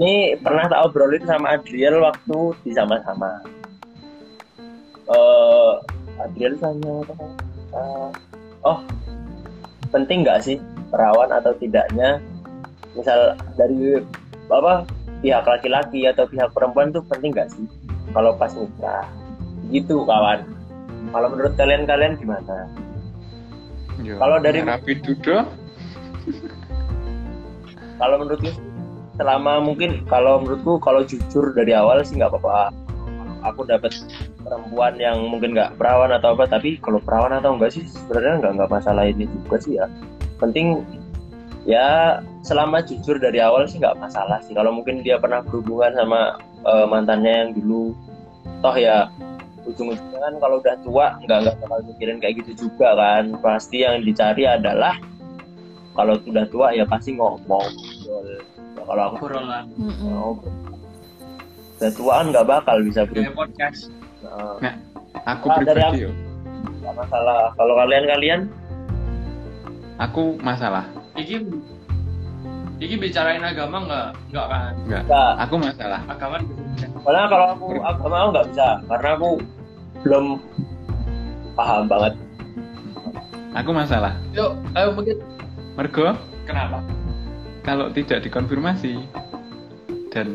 ini pernah tak obrolin sama Adriel waktu di sama-sama. Eh Adriel tanya uh, oh penting nggak sih perawan atau tidaknya? Misal dari apa pihak laki-laki atau pihak perempuan tuh penting nggak sih? Kalau pas nikah gitu kawan. Kalau menurut kalian kalian gimana? Yo, Kalau dari- rapi dudo kalau menurutku selama mungkin kalau menurutku kalau jujur dari awal sih nggak apa-apa. Aku dapat perempuan yang mungkin nggak perawan atau apa tapi kalau perawan atau enggak sih sebenarnya nggak nggak masalah ini juga sih ya. Penting ya selama jujur dari awal sih nggak masalah sih. Kalau mungkin dia pernah berhubungan sama eh, mantannya yang dulu toh ya ujung-ujungnya kan kalau udah tua nggak nggak bakal mikirin kayak gitu juga kan. Pasti yang dicari adalah kalau udah tua ya pasti ngomong Ya, kalau aku obrolan Mm-mm. mau udah tua kan nggak bakal bisa kayak berubah. podcast. Nah, aku Ah, dari pribadi yo. Nggak masalah. Kalau kalian kalian? Aku masalah. Iki iki bicarain agama nggak? Nggak kan? Enggak nggak. Aku masalah. Agama karena kalau aku agama aku nggak bisa. Karena aku belum paham banget. Aku masalah. Yuk ayo mungkin. Mergo? Kenapa kalau tidak dikonfirmasi dan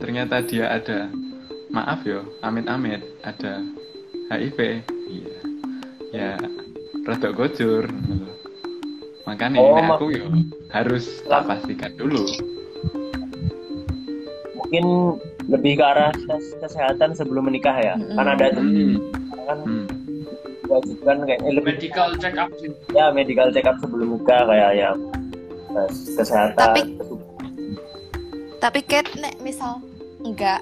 ternyata dia ada maaf yo amit-amit ada HIV iya. Ya rada gojur. Makanya Oh, ini aku yo harus tak pastikan dulu. Mungkin lebih ke arah kesehatan sebelum menikah ya? Mm-mm. kan ada hmm. kan Hmm. diwajibkan kayak eh, lebih medical check up sih. Ya medical check up sebelum nikah kayak ya kesehatan Tapi- Tapi Kat nek misal enggak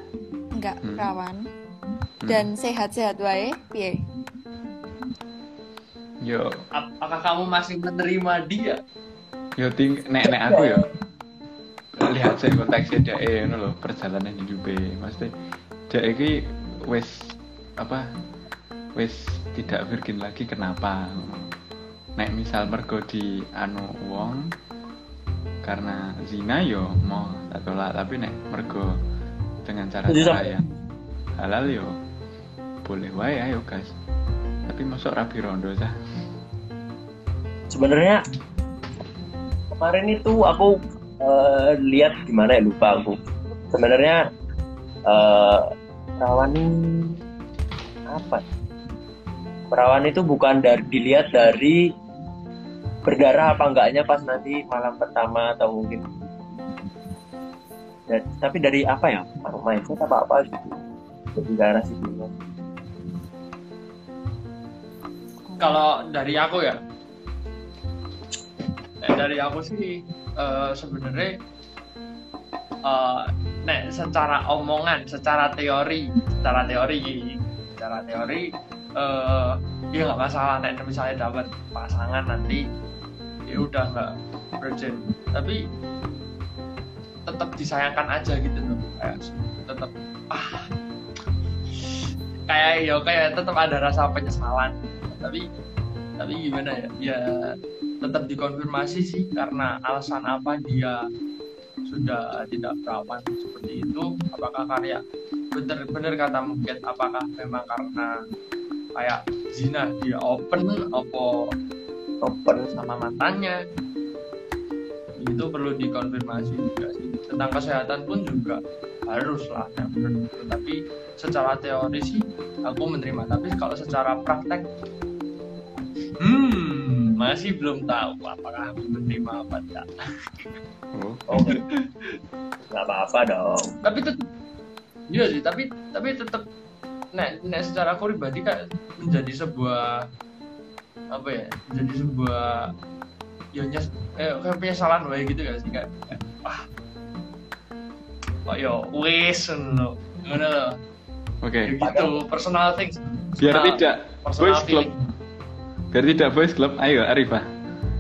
enggak Hmm. perawan Hmm. dan sehat-sehat wae piye? yo Ap- apakah kamu masih menerima dia yo ting nek nek aku yo lihat saya konteksnya dia eh ngono lho perjalanan hidupnya maksudnya dia iki wis apa wis tidak virgin lagi kenapa nek misal mergo di anu wong karena zina yo mau tak tolak. Tapi nek mergo dengan cara cara yang halal yo boleh wae ayo guys. Tapi masuk rapi rondo sah sebenarnya kemarin itu aku eh, lihat gimana ya lupa aku. Sebenarnya eh, perawan apa? Perawan itu bukan dari dilihat dari berdarah apa enggaknya pas nanti malam pertama atau mungkin. Dan- tapi dari apa ya? Anu, mindset apa apa gitu. Lebih ke arah situ. Kalau dari aku ya? Eh, dari aku sih eh, sebenarnya eh, nek secara omongan secara teori secara teori secara teori eh ya nggak masalah nek misalnya dapat pasangan nanti ya udah nggak virgin tapi tetap disayangkan aja gitu loh. Kayak tetap ah kayak ya kayak tetap ada rasa penyesalan. Tapi tapi gimana ya? Ya tetap dikonfirmasi sih karena alasan apa dia sudah tidak perawan seperti itu. Apakah karya bener-bener kata mungkin apakah memang karena kayak zina dia open apa open. sama mantannya itu perlu dikonfirmasi juga sih. Tentang kesehatan pun juga harus lah ya, tapi secara teori sih aku menerima. Tapi kalau secara praktek hmm masih belum tahu apakah aku menerima apa tidak oh. Nggak apa-apa dong. Tapi tetap iya sih tapi tapi tetap nek nek secara aku pribadi kan menjadi sebuah apa ya menjadi sebuah ya nyes, eh, kayak penyesalan wae gitu gak sih kayak wah kok yo wis ngono ngono loh oke Ya gitu personal things biar Personal- tidak personal boys club feeling. biar tidak boys club ayo Arifah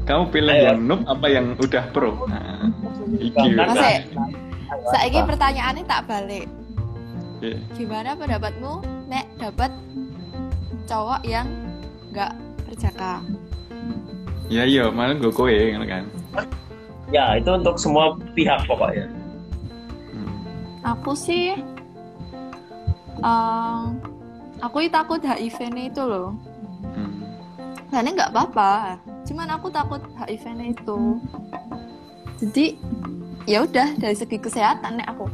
kamu pilih Ayo. yang noob apa yang udah pro nah, iki Saiki apa? pertanyaannya tak balik. Iya. Gimana pendapatmu nek dapat cowok yang enggak berjaka? ya iya malah gue kowe ngono kan ya itu untuk semua pihak pokoknya Hmm. Aku sih em, aku itu takut HIV-nya itu loh. Hmm. Nah, ini nggak apa-apa. Cuman aku takut HIV-nya itu. Jadi ya udah dari segi kesehatan nih aku.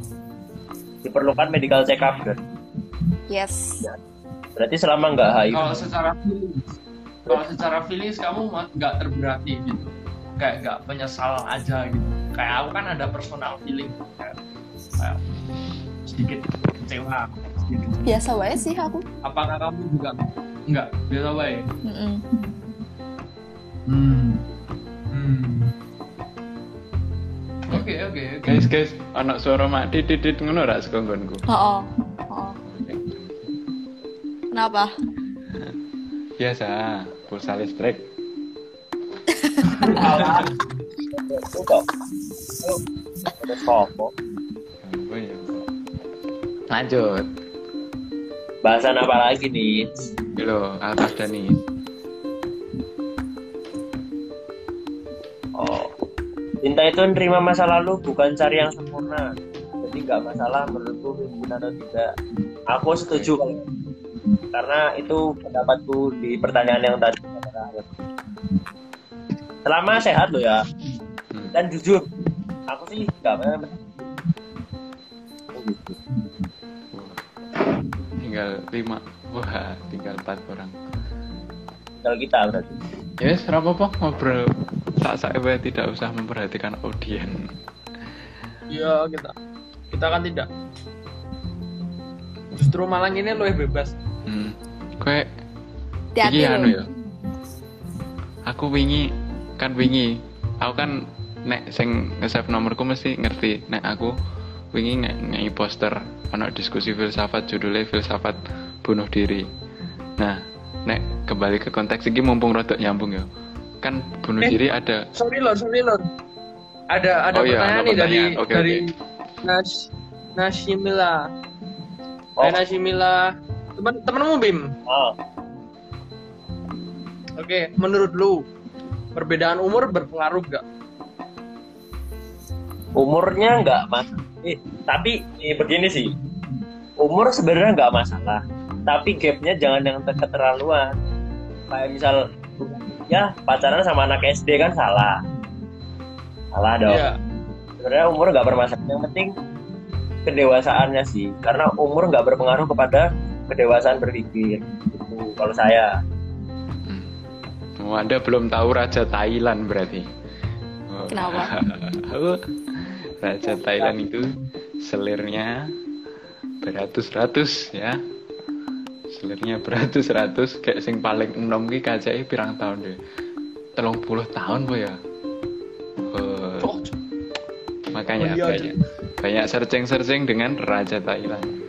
Diperlukan medical check up kan. Yes. Berarti selama nggak HIV. kalau secara feelings kalau secara feelings kamu nggak terberati gitu kayak nggak menyesal aja gitu kayak aku kan ada personal feeling kayak, kayak sedikit kecewa sedikit Biasa wae sih aku. apakah kamu juga nggak biasa baik Mm-mm. hmm hmm oke oke oke Guys, guys, anak suara mak titit ngono ra saka nggonku. Oh, oh. Kenapa? Biasa, pulsa listrik. Iya. Lanjut. Bahasan apa lagi nih? Halo, atas Dani. Oh. Cinta itu nerima masa lalu bukan cari yang sempurna. Jadi nggak masalah menurutku mungkin atau tidak. Aku setuju karena itu pendapatku di pertanyaan yang tadi. Selama sehat lo ya Hmm. dan jujur, aku sih nggak apa-apa. Tinggal lima. Wah, tinggal empat orang. Kalau kita berarti. Ya, yes, apa ngobrol tak saya tidak usah memperhatikan audien. iya kita kita kan tidak justru Malang ini lebih bebas Hmm. Kue iki anu ya. Aku wingi kan wingi. Aku kan nek sing nge-save nomorku mesti ngerti nek aku wingi nge ngei poster ana diskusi filsafat judulnya filsafat bunuh diri. Nah, nek kembali ke konteks iki mumpung rodok nyambung ya. Kan bunuh Eh. diri ada sorry lor sorry lor ada ada Oh iya, pertanyaan ada nih dari pertanyaan. Oke, dari oke. Nas Nasimila Oh. Hai Nasimila teman temanmu Bim? Oh, oke menurut lu perbedaan umur berpengaruh gak umurnya nggak mas eh, tapi eh, begini sih. Umur sebenarnya nggak masalah. Tapi gapnya jangan yang ter- keterlaluan. Kayak misal ya pacaran sama anak SD kan salah. Salah dong. Iya. Sebenarnya umur nggak bermasalah. Yang penting kedewasaannya sih. Karena umur nggak berpengaruh kepada kedewasaan berpikir itu kalau saya Oh, Anda belum tahu Raja Thailand berarti. Oh. Kenapa? Raja Thailand itu selirnya beratus-ratus ya. Selirnya beratus-ratus kayak sing paling enom ki kacake pirang tahun deh. Telung puluh tahun po ya. Oh, Cok, makanya Oh, iya, banyak, banyak searching-searching dengan Raja Thailand.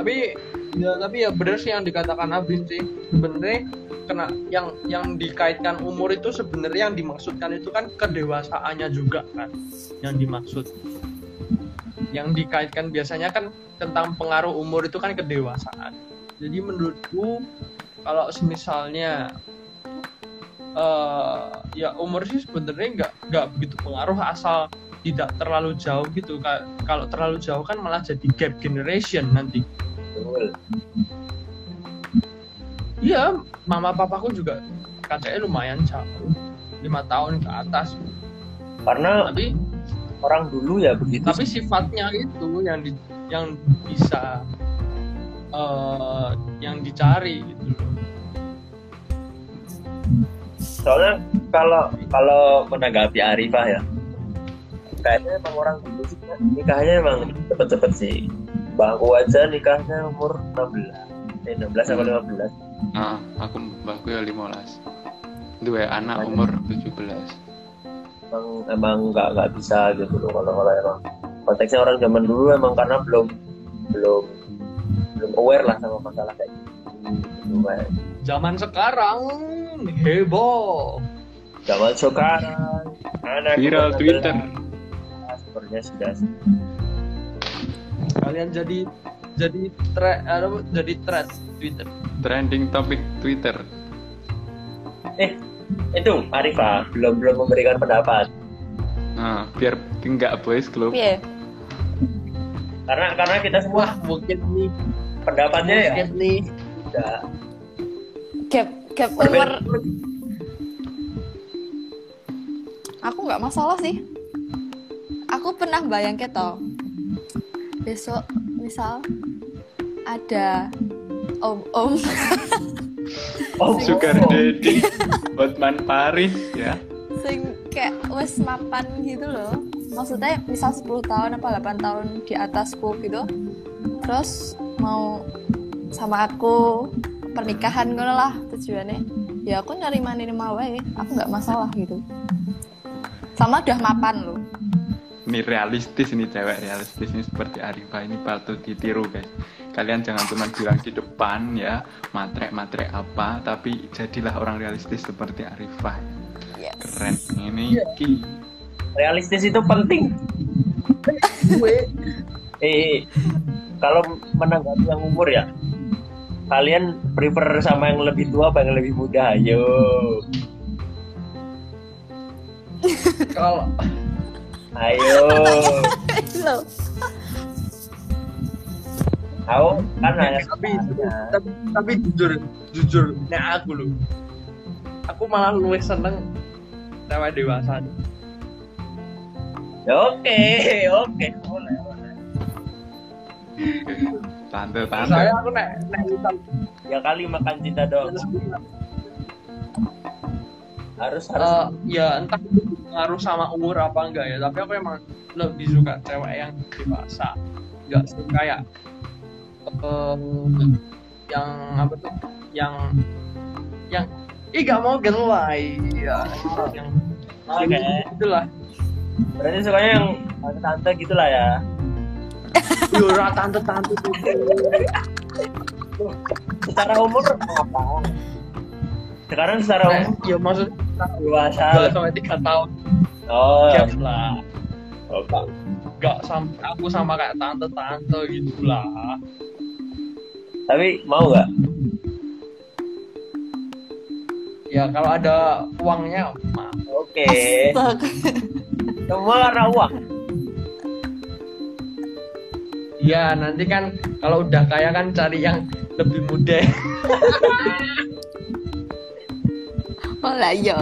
Tapi ya tapi ya bener sih yang dikatakan Abin sih. Sebenarnya kena yang yang dikaitkan umur itu sebenarnya yang dimaksudkan itu kan kedewasaannya juga kan yang dimaksud. Yang dikaitkan biasanya kan tentang pengaruh umur itu kan kedewasaan. Jadi menurutku kalau misalnya eh ya umur sih sebenarnya nggak nggak begitu pengaruh asal tidak terlalu jauh gitu. Ka- kalau terlalu jauh kan malah jadi gap generation nanti Betul. Iya, mama papaku juga kacanya lumayan jauh, lima tahun ke atas. karena Tapi orang dulu ya begitu tapi sifatnya itu yang di, yang bisa eh, yang dicari gitu loh. soalnya kalau kalau menanggapi Arifah ya kayaknya emang orang dulu sih nikahnya emang cepet-cepet sih bangku aja nikahnya umur 16 eh 16 sampai 15 Nah, aku mbahku ya 15. Dua anak umur 17. emang emang nggak nggak bisa gitu loh kalau kalau emang. Konteksnya orang zaman dulu emang karena belum belum belum aware lah sama masalah kayak gitu. Gitu, kayak Zaman sekarang heboh. zaman sekarang anak Viral Twitter. sepertinya sudah Kalian jadi jadi tre, apa, jadi thread Twitter. Trending topik Twitter. eh itu Arifah belum belum memberikan pendapat Nah, biar enggak boys club. Piye? karena karena kita semua Wah, mungkin nih, pendapatnya ya mungkin nih. udah gap gap umur aku nggak masalah sih aku pernah bayang toh besok misal ada om om. Oh Sugar Daddy Hotman Paris ya. Sing kayak wes mapan gitu loh. Maksudnya misal 10 tahun apa 8 tahun di atasku gitu. Terus mau sama aku pernikahan ngono lah tujuannya. Ya aku nyari nerima wae aku nggak masalah gitu. Sama udah mapan ini realistis ini cewek realistis ini seperti Arifah ini patut ditiru guys. Kalian jangan cuma bilang di depan ya matre-matre apa tapi jadilah orang realistis seperti Arifah yes. keren ini Ki. realistis itu penting. Gue eh kalau menanggapi yang umur ya kalian prefer sama yang lebih tua apa yang lebih muda? Ayo. Kalau ayo. Aku kan hanya tapi tapi tapi jujur jujur. Nek aku loh aku malah luwih seneng cewek dewasa. Ya, oke oke. Boleh boleh. tante tante saya aku nek nek ya kali makan cinta dong harus harus. Eh, ya entah ngaruh sama umur apa enggak ya. Tapi aku emang lebih suka cewek yang dewasa. Nggak suka kayak em, yang apa tuh? Yang yang ih gak mau gelai ya yang oke itulah berarti sukanya yang tante gitulah ya? Yura tante tante secara umur apa sekarang secara Nah, umur ya maksud dewasa dua sampai tiga tahun. Oh gap lah. Oke gak sampai aku sama kayak tante tante gitu lah tapi mau nggak? Ya kalau ada uangnya mah oke. Astaga. semua karena uang. Ya nanti kan kalau udah kaya kan cari yang lebih muda oh lah iya.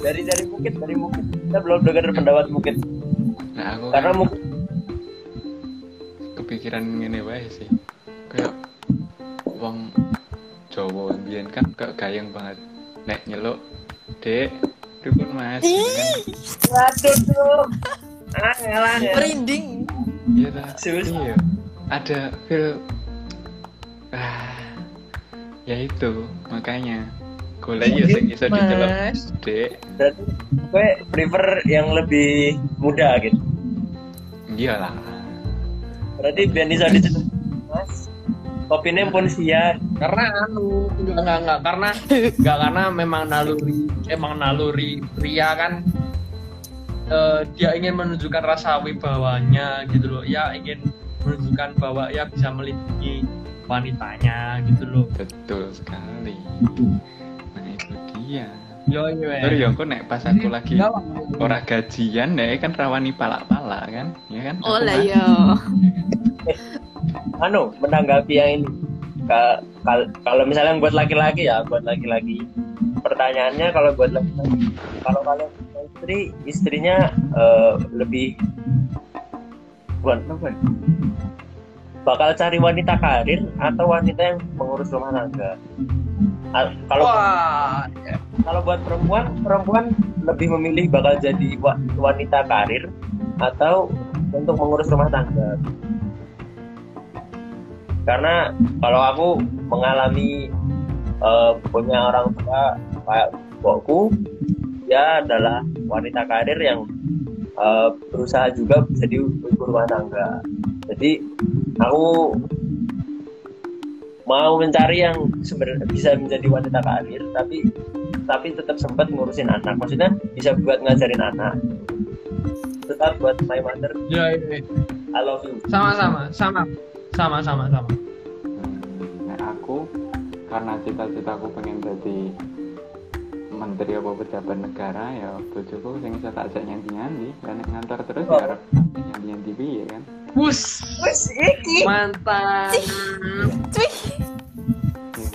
Dari dari bukit dari bukit. Kita belum dengar pendapat bukit. Nah aku karena kan mungkin kepikiran ngene wae sih. Kayak wong Jawa mbiyen kan kayak gayeng banget. Nek nyeluk dek ribut mas. Gitu kan. Waduh tuh. Ah ngalah ya merinding. Iya ta? Serius? iya. Ada feel ah ya itu makanya golek ya sing iso diceluk mas. Dek berarti gue prefer yang lebih muda gitu. Iyalah. Berarti biar bisa dicelup mas. Kopinya pun sia karena anu enggak enggak enggak. Karena enggak karena memang naluri emang naluri pria kan eh, dia ingin menunjukkan rasa wibawanya gitu loh. Ya ingin menunjukkan bahwa ya bisa melindungi wanitanya gitu loh. Betul sekali dia yo yo Terus ya aku nek pas aku lagi Enggak lah. ora gajian nek kan rawani palak-palak kan? Ya kan? Oh lah kan- iya. Anu menanggapi yang ini. Ka- kal- kalau misalnya buat laki-laki ya buat laki-laki. Pertanyaannya kalau buat laki-laki kalau kalian istri istrinya eh, lebih bukan bukan bakal cari wanita karir atau wanita yang mengurus rumah tangga kalau kalau buat perempuan perempuan lebih memilih bakal jadi wa- wanita karir atau untuk mengurus rumah tangga? Karena kalau aku mengalami eh, punya orang tua kayak bokku dia adalah wanita karir yang eh, berusaha juga jadi ibu rumah tangga. Jadi aku mau mencari yang sebenarnya bisa menjadi wanita karir tapi tapi tetap sempat ngurusin anak. Maksudnya bisa buat ngajarin anak tetap buat my mother. Ya ini I love you. Sama sama sama. Sama sama sama. Nah, aku karena cita-citaku pengen jadi menteri apa pejabat negara ya bojoku sing iso tak ajak nyanyi-nyanyi. Dan nek ngantor terus ya harus nyanyi-nyanyi piye kan Bus, Wes iki. mantap. Cuy,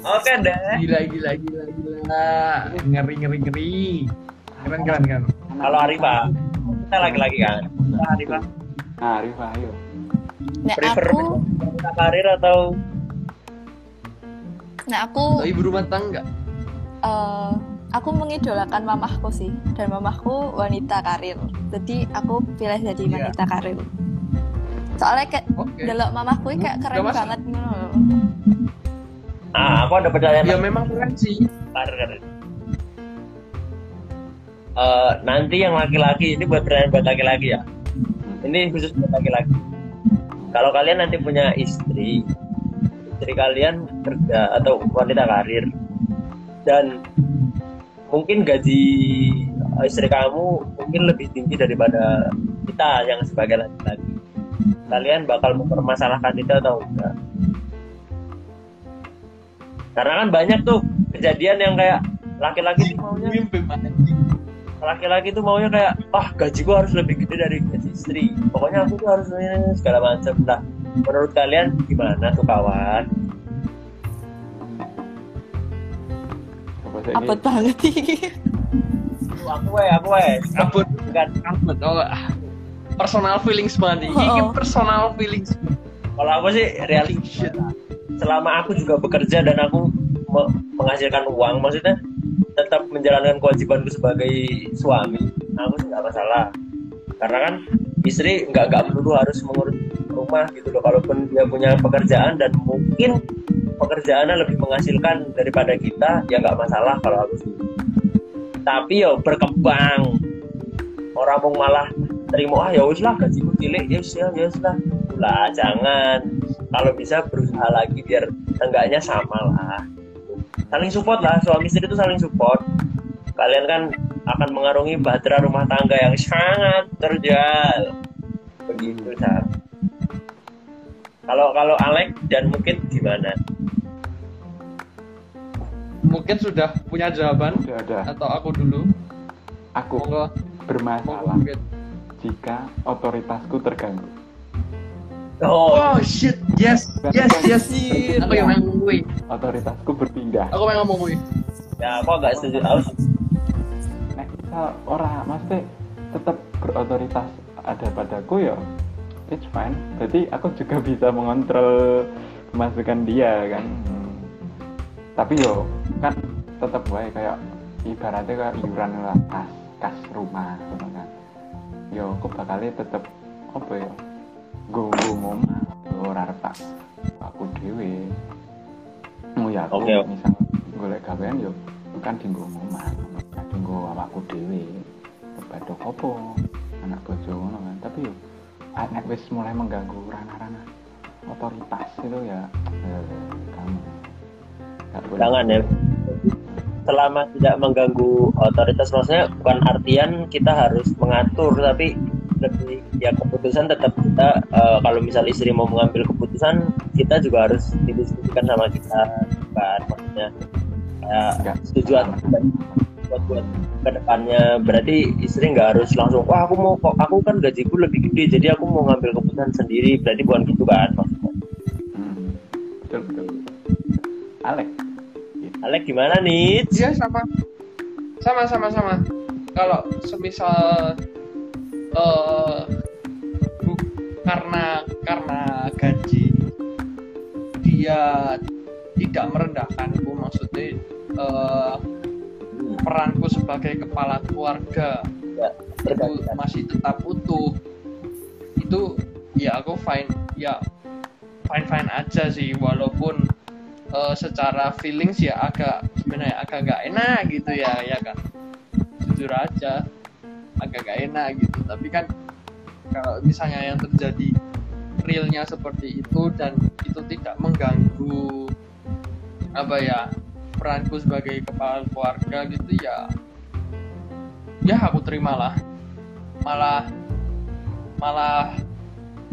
Oke deh. Gila, gila, gila, gila. Ngeri, ngeri, ngeri. Keren, keren, keren. Kalau Arifah, kita lagi-lagi kan. Kita Arifah Nah, Arif ayo. nek prefer aku, wanita karir atau nek aku, Oh, ibu rumah tangga. eh, aku mengidolakan mamahku sih, dan mamahku wanita karir. Jadi aku pilih jadi Iya. wanita karir. Soalnya kayak Oke. delok mamahku ini kayak keren Gak banget gitu. Ah, aku ada pertanyaan Ya memang keren sih. Eh, nanti yang laki-laki ini buat pertanyaan buat laki-laki ya. Ini khusus buat laki-laki. Kalau kalian nanti punya istri, istri kalian kerja atau wanita karir dan mungkin gaji istri kamu mungkin lebih tinggi daripada kita yang sebagai laki-laki. Kalian bakal mempermasalahkan itu atau enggak? Karena kan banyak tuh kejadian yang kayak laki-laki tuh maunya laki-laki tuh maunya kayak ah gaji gua harus lebih gede dari gaji istri pokoknya aku tuh harus ini segala macam lah menurut kalian gimana tuh kawan Abot banget ini. aku we aku we Abot, kan abot. Oh. Personal feelings banget. Ini Oh. personal feelings. kalau aku sih realistis selama aku juga bekerja dan aku me- menghasilkan uang maksudnya tetap menjalankan kewajibanku sebagai suami aku sih nggak masalah karena kan istri nggak nggak melulu harus mengurus rumah gitu loh kalaupun dia punya pekerjaan dan mungkin pekerjaannya lebih menghasilkan daripada kita ya nggak masalah kalau aku sih tapi yo berkembang orang mau malah terima ah ya wis lah gajiku cilik ya wis ya ya wis lah lah jangan kalau bisa berusaha lagi biar enggaknya sama lah saling support lah suami istri itu saling support kalian kan akan mengarungi bahtera rumah tangga yang sangat terjal begitu Sar. kalau kalau Alex dan mungkin gimana Mungkin sudah punya jawaban Udah ada. atau aku dulu? Aku Monggo, bermasalah monggo. mungkin. Jika otoritasku terganggu. oh Oh shit, yes, yes, yes. Aku yang ngomong gue. Otoritasku berpindah. Aku yang ngomong gue. ya aku agak setuju aku Nek misal ora mesti tetap berotoritas ada padaku ya it's fine jadi aku juga bisa mengontrol pemasukan dia kan Hmm. tapi yo kan tetap baik kayak ibaratnya kayak iuran lah kas kas rumah gitu kan yo aku bakalnya tetap apa ya gue ngomong ora retak. Aku dewe mau ya aku oke. misal golek gawean yo kan dinggo ngomong dinggo awakku dhewe. Badok opo? Anak bojo ngono kan. Tapi yo ah, nek wis mulai mengganggu ranah-ranah otoritas itu ya eh, kamu. Jangan ya selama tidak mengganggu otoritas maksudnya bukan artian kita harus mengatur tapi lebih ya keputusan tetap kita eh, kalau misal istri mau mengambil keputusan kita juga harus didiskusikan sama kita kan? Maksudnya kayak Nggak. setuju atau tidak buat buat ke depannya berarti istri nggak harus langsung wah aku mau kok aku kan gajiku lebih gede jadi aku mau ngambil keputusan sendiri. Berarti bukan gitu kan maksudnya? Hmm, betul betul. Alek Alek gimana nih Iya sama, sama sama sama. Kalau semisal eh bu- karena karena gaji dia tidak merendahkanku, maksudnya eh, peranku sebagai kepala keluarga Ya, itu masih tetap utuh. Itu ya aku fine ya fine fine aja sih walaupun eh, secara feelings ya agak gimana ya agak gak enak gitu ya ya kan? Jujur aja agak gak enak gitu. Tapi kan kalau misalnya yang terjadi realnya seperti itu dan itu tidak mengganggu apa ya peranku sebagai kepala keluarga gitu ya ya aku terimalah. Malah malah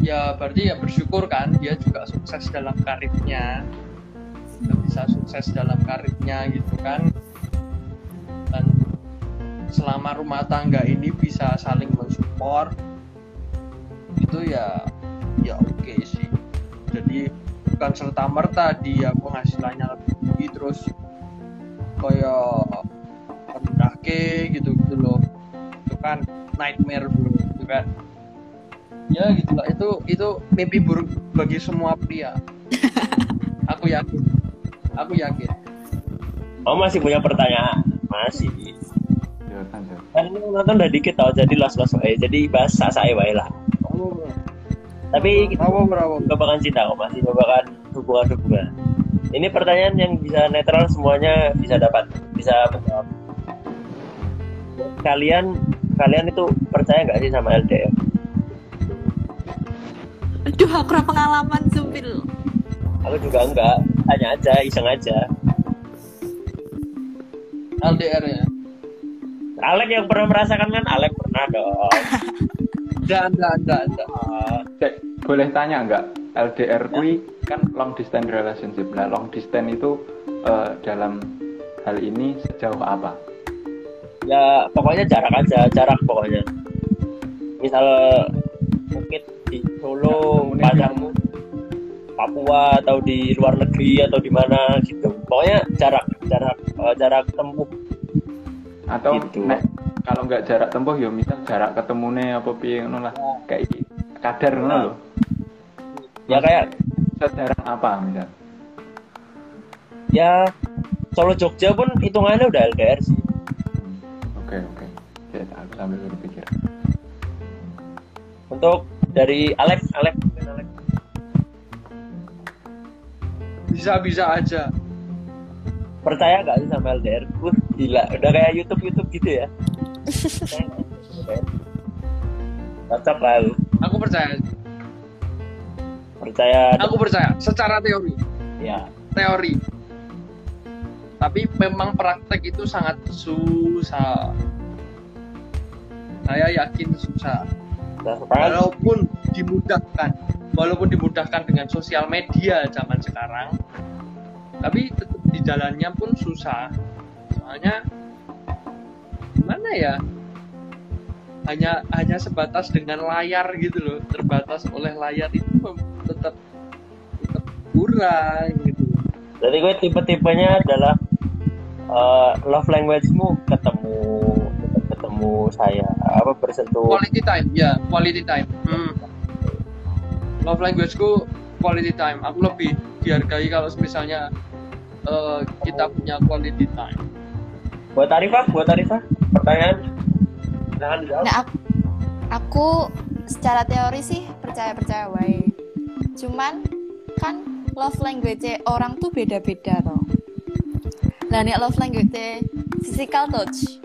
ya berarti ya bersyukur kan dia juga sukses dalam karirnya Dia bisa sukses dalam karirnya gitu kan. Dan selama rumah tangga ini bisa saling mensupport itu ya ya oke sih. Jadi bukan serta merta dia penghasilannya lebih tinggi terus kayak rendah ke gitu gitu loh. Itu kan nightmare bro itu kan. Ya gitu lah itu itu mimpi buruk bagi semua pria. Aku yakin aku yakin Oh masih punya pertanyaan? Masih. Ya kan ini nonton udah dikit tau, jadi los-los wae. Jadi bahas saya wae lah. Tapi kita babakan cinta kok, masih babakan hubungan-hubungan. Ini pertanyaan yang bisa netral semuanya bisa dapat, bisa menjawab. Kalian kalian itu percaya nggak sih sama LDR? Aduh, aku pengalaman sumpil. Aku juga enggak, tanya aja, iseng aja. LDR ya Alek yang pernah merasakan kan Alek pernah dong. enggak enggak enggak enggak Ah, Cek, boleh tanya nggak? LDR kui kan long distance relationship. Nah, long distance itu eh, dalam hal ini sejauh apa? ya pokoknya jarak aja, jarak pokoknya. Misal mungkin di Solo, Ya, pacarmu Papua atau di luar negeri atau di mana gitu. Pokoknya jarak, jarak, eh, jarak tempuh. Atau Gitu. nek kalau nggak jarak tempuh ya misal jarak ketemune apa piye ngono lah. Kayak iki, kadar ngono lho. Ya kayak Sejarah apa misal? ya Solo Jogja pun hitungannya udah LDR sih. Oke oke. Cek, aku sambil berpikir. Untuk dari Alek, Alek, mungkin Alek. bisa bisa aja percaya nggak sih sama LDR? Wah, gila, udah kayak YouTube YouTube gitu ya. Cocok lah lu. aku percaya Percaya aku percaya secara teori ya. teori tapi memang praktek itu sangat susah saya yakin susah Nah, walaupun dimudahkan walaupun dimudahkan dengan sosial media zaman sekarang tapi tetap di jalannya pun susah. Soalnya gimana ya? Hanya hanya sebatas dengan layar gitu loh. Terbatas oleh layar itu tetap tetap kurang gitu. Jadi gue tipe-tipenya adalah eh, love language-mu ketemu ketemu saya apa bersentuh. Quality time ya quality time. Hmm. Love language ku quality time aku lebih dihargai kalau misalnya eh, kita punya quality time buat Arifah buat Arifah pertanyaan jangan dijawab Nah, aku, aku secara teori sih percaya-percaya wae. Cuman kan love language orang tuh beda-beda toh. Nah, nek love language physical touch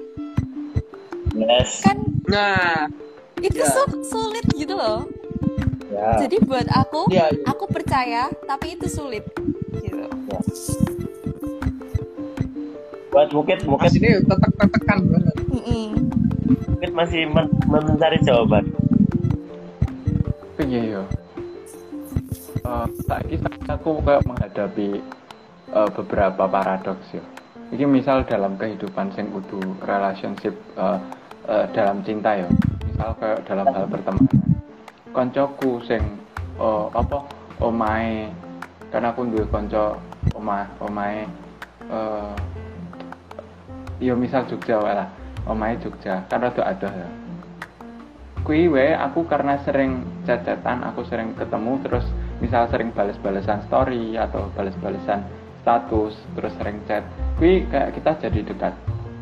yes kan nah itu Ya. su- sulit gitu loh. Ya Jadi buat aku, ya aku percaya tapi itu sulit gitu. buat mungkin mungkin ini tetek-tetekan banget Mm-mm. mungkin masih men- mencari jawaban Piye yo? Eh, saiki aku kayak menghadapi eh, beberapa paradoks yo. Iki misal dalam kehidupan sing kudu relationship eh, eh, dalam cinta yo. Misal kayak dalam hal pertemanan. Koncoku sing eh, apa omae karena aku duwe kanca omah omae eh yo misal Jogja wae lah. Omahe Jogja. Kan rada adoh ya. Kui we aku karena sering cecetan aku sering ketemu terus misal sering bales-balesan story atau bales-balesan status terus sering chat. Kui kayak kita jadi dekat.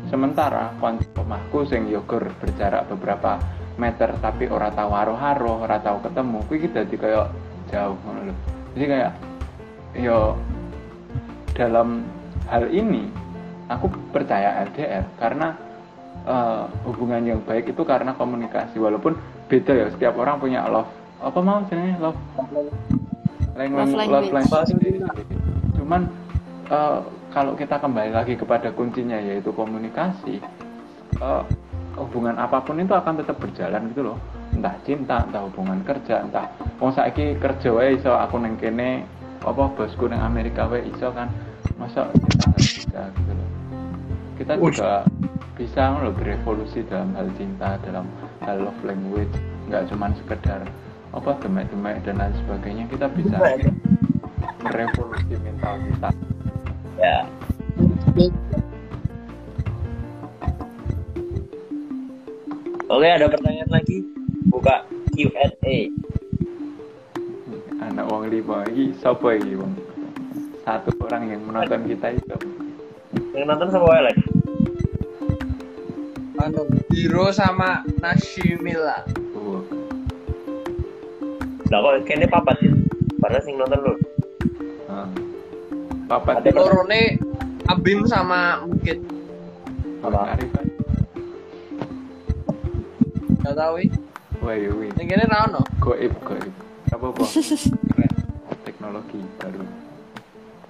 Sementara omahku sing yogur berjarak beberapa meter tapi ora tahu haro-haro ora tahu ketemu kui kita jadi kayak jauh ngono lho. jadi kayak yo dalam hal ini aku percaya LDR karena eh, hubungan yang baik itu karena komunikasi walaupun beda ya setiap orang punya love apa mau jenenge love language Love language. sendiri. cuman eh, kalau kita kembali lagi kepada kuncinya yaitu komunikasi eh, hubungan apa pun itu akan tetap berjalan gitu loh. Entah cinta entah hubungan kerja entah mau saiki kerja wae iso aku neng kene apa bosku neng Amerika wae iso kan. Masa kita nggak bisa gitu loh. Kita juga bisa loh berevolusi dalam hal cinta dalam hal love language nggak cuman sekedar apa demek-demek dan lain sebagainya. Kita bisa merevolusi mental kita. Ya oke ada pertanyaan lagi? Buka Q&A anak wong lima ini siapa ini wong? Satu orang yang menonton kita itu. Yang nonton sama wae lagi anu Hiro sama Nashimila. Oh, lah kok kayaknya papat ya? Padahal sing nonton lu ah. papat Ada- lorone Abim sama Mukit. Apa? Arifan gak tau wih wah iya wih yang kene ra ono. Goib goib. Apa apa? Keren. Teknologi baru.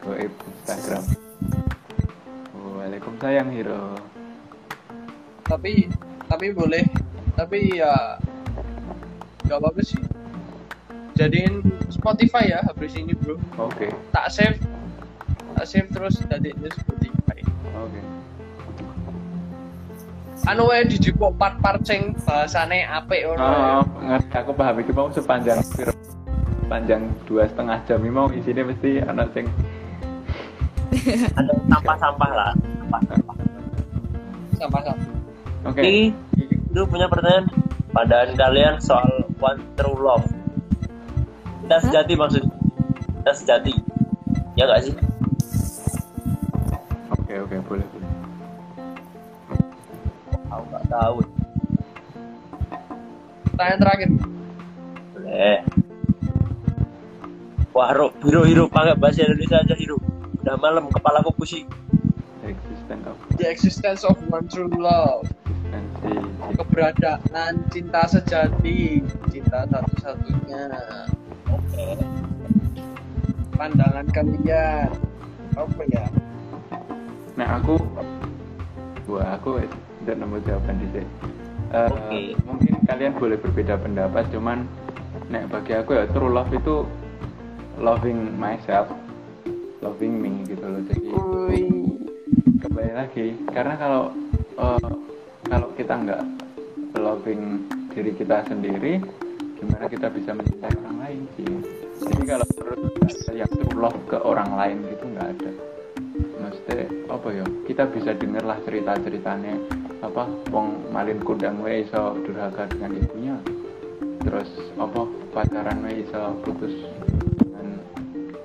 Goib Instagram. Oh, Waalaikumsalam Hiro. Tapi tapi boleh. Tapi ya gak apa-apa sih. Jadiin Spotify ya habis ini bro. Oke. Tak save. Tak save terus jadiin Spotify. Oke anu wae dijupuk part-part sing bahasane apik oh, ora ngerti aku paham itu mau sepanjang panjang dua setengah jam ini mau isinya mesti anak sing ada sampah-sampah lah sampah-sampah sama-sama oke Oke, itu punya pertanyaan pandangan kalian soal one true love. Kita sejati maksudnya. Kita sejati. Ya nggak sih? oke oke boleh boleh Aku nggak tahu. pertanyaan terakhir Boleh. Wah, Ro, Hiro, Hiro, pakai bahasa Indonesia aja, Hiro. Udah malam, kepalaku pusing. existence of the existence of one true love keberadaan cinta sejati cinta satu-satunya Oke. pandangan kalian apa ya Nah aku, gua aku udah nemu jawaban di sini. Eh, Oke. Mungkin kalian boleh berbeda pendapat, cuman nek bagi aku ya true love itu loving myself, loving me gitu loh. Jadi kembali lagi, karena kalau eh, kalau kita nggak loving diri kita sendiri, gimana kita bisa mencintai orang lain sih? Jadi kalau saya yang true love ke orang lain gitu nggak ada maksudnya apa ya kita bisa denger lah cerita ceritanya apa wong malin kundang wae iso durhaka dengan ibunya. Terus apa pacaran wae iso putus dengan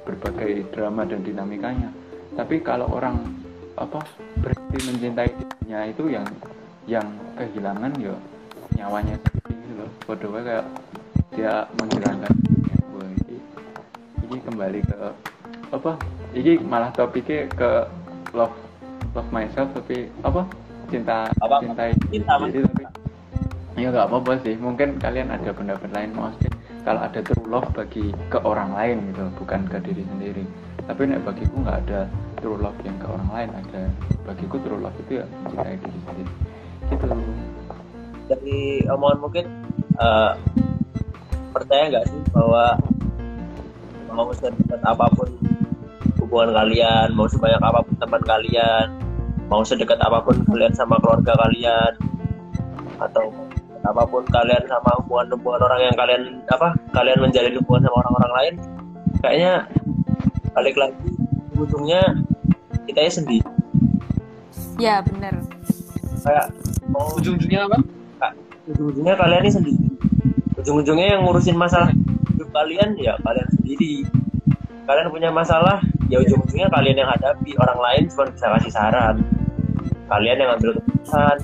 berbagai drama dan dinamikanya. Tapi kalau orang apa berhenti mencintai dirinya itu yang yang kehilangan ya nyawanya sendiri gitu loh. Bodoh kayak dia menghilangkan ini, ini kembali ke apa ini malah topiknya ke love love myself tapi apa cinta Apa? cintai Cinta, diri tapi ya nggak apa-apa sih. Mungkin kalian ada pendapat lain maksudnya kalau ada true love bagi ke orang lain gitu bukan ke diri sendiri. Tapi nek bagiku nggak ada true love yang ke orang lain ada bagiku true love itu ya mencintai diri sendiri. Gitu. Dari omongan mungkin, eh, percaya nggak sih bahwa mau sedekat apa pun hubungan kalian, mau sebanyak apa pun teman kalian, mau sedekat apa pun kalian sama keluarga kalian, atau apa pun kalian sama hubungan-hubungan orang yang kalian apa kalian menjalin hubungan sama orang-orang lain, kayaknya balik lagi ujungnya kita ya sendiri. Ya bener. kayak mau ujung-ujungnya apa? Ujung-ujungnya kalian ini sendiri. Ujung-ujungnya yang ngurusin masalah hidup kalian ya kalian sendiri. Kalian punya masalah ya ujung-ujungnya kalian yang hadapi. Orang lain cuma bisa kasih saran kalian yang ambil keputusan.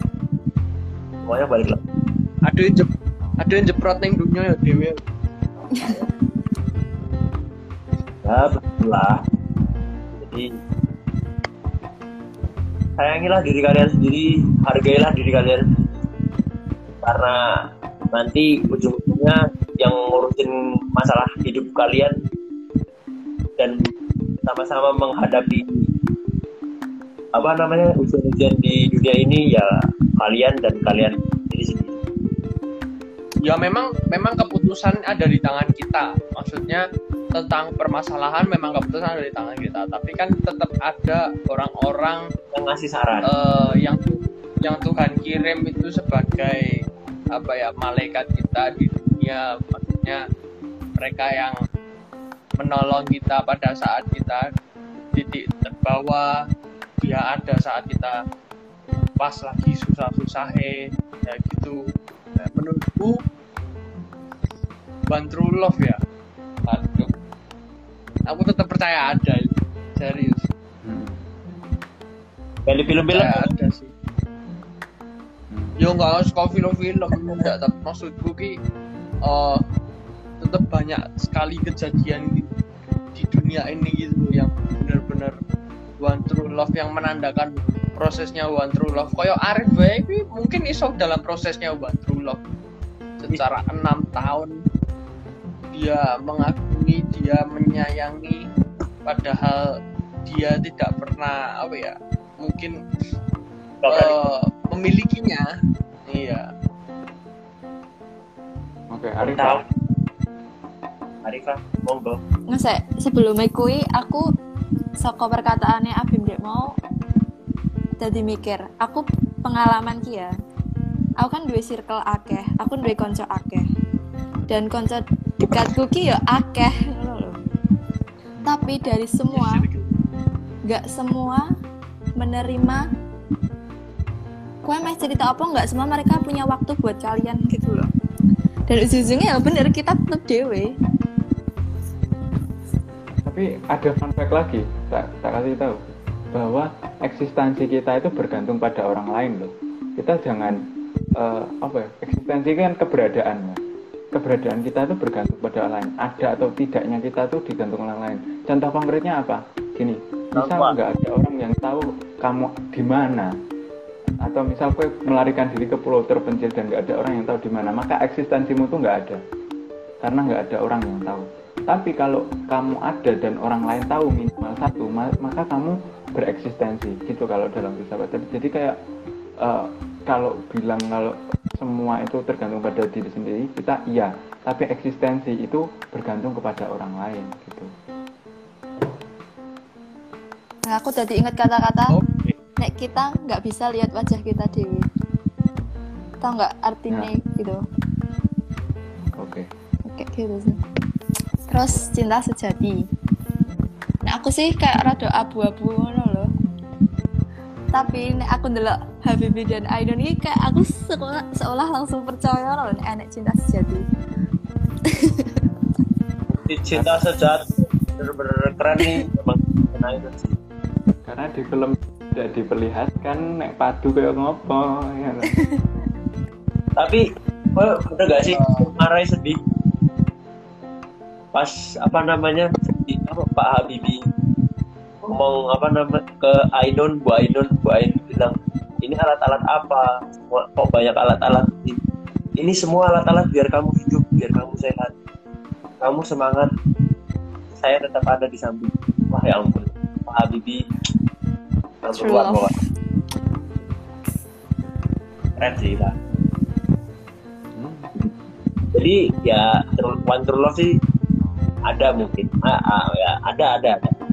Semuanya balik lagi. Ada yang jep ada yang jeprot neng dunia ya dewe ya betul lah jadi sayangilah diri kalian sendiri hargailah diri kalian sendiri. karena nanti ujung-ujungnya yang ngurusin masalah hidup kalian dan sama-sama menghadapi apa namanya ujian-ujian di dunia ini ya kalian dan kalian diri sendiri ya memang memang keputusan ada di tangan kita. Maksudnya tentang permasalahan memang keputusan ada di tangan kita. Tapi kan tetap ada orang-orang yang ngasih saran. eh, yang yang Tuhan kirim itu sebagai apa ya malaikat kita di dunia. Maksudnya maksudnya mereka yang menolong kita pada saat kita titik terbawah dia ada saat kita pas lagi susah-susah ya gitu. Nah, menurutku true love ya. Aduh. Aku tetap percaya ada serius. Hmm. Di film-film ada sih. Hmm. ya nggak harus kau film-film. Enggak tapi maksudku ki eh tetap banyak sekali kejadian di, di dunia ini gitu yang benar-benar one true love yang menandakan prosesnya one true love koyo Arif wae ki mungkin iso dalam prosesnya one true love secara enam tahun dia mengagumi dia menyayangi padahal dia tidak pernah apa ya mungkin Nggak eh, memilikinya iya Oke, Tahu. Arif. Arifah, monggo. ngesek sebelumnya kui aku saka perkataannya Abim dek mau jadi mikir aku pengalaman ki ya. Aku kan dua circle akeh aku dua konco akeh. Dan konco dekatku ki ya akeh. Tapi dari semua nggak semua menerima kue meh cerita apa nggak semua mereka punya waktu buat kalian gitu loh dan ujung-ujungnya ya bener kita tetap dewe Tapi ada fun fact lagi, tak, tak kasih tahu bahwa eksistensi kita itu bergantung pada orang lain loh. Kita jangan eh, apa ya? Eksistensi kan keberadaan ya. Keberadaan kita itu bergantung pada orang lain. Ada atau tidaknya kita tuh digantung orang lain. Contoh konkretnya apa? Gini, misal nggak ada orang yang tahu kamu di mana, atau misal kue melarikan diri ke pulau terpencil dan nggak ada orang yang tahu di mana, maka eksistensimu tuh nggak ada karena nggak ada orang yang tahu. Tapi kalau kamu ada dan orang lain tahu minimal satu, ma- maka kamu bereksistensi gitu kalau dalam filsafat. Jadi- Jadi kayak eh, kalau bilang kalau semua itu tergantung pada diri sendiri, kita iya. Tapi eksistensi itu bergantung kepada orang lain gitu. Nah, aku tadi ingat kata-kata oke nek kita nggak bisa lihat wajah kita dewi. Tahu nggak artinya gitu? Oke. Oke gitu sih. Terus cinta sejati. Nah aku sih kayak rada abu-abu ngono loh. Tapi nek aku ndelok Habibie dan Ainun ini kayak aku seolah, seolah langsung percaya loh nek enek cinta sejati. Di cinta sejati bener-bener keren nih emang sih. Karena di film tidak diperlihatkan nek padu kayak ngopo ya. kan? Tapi kok bener gak sih marah sedih pas apa namanya apa Pak Habibie. Ngomong apa nama ke Ainun Bu Ainun Bu Ainun bilang ini alat-alat apa? Semua- kok banyak alat-alat? Ini ini semua alat-alat biar kamu hidup biar kamu sehat. Kamu semangat. Saya tetap ada di samping. Wah ya ampun. Pak Habibie langsung keluar bawa keren sih lah Hmm. jadi ya one true love sih ada mungkin. Ah, ah, ya. Ada ada ada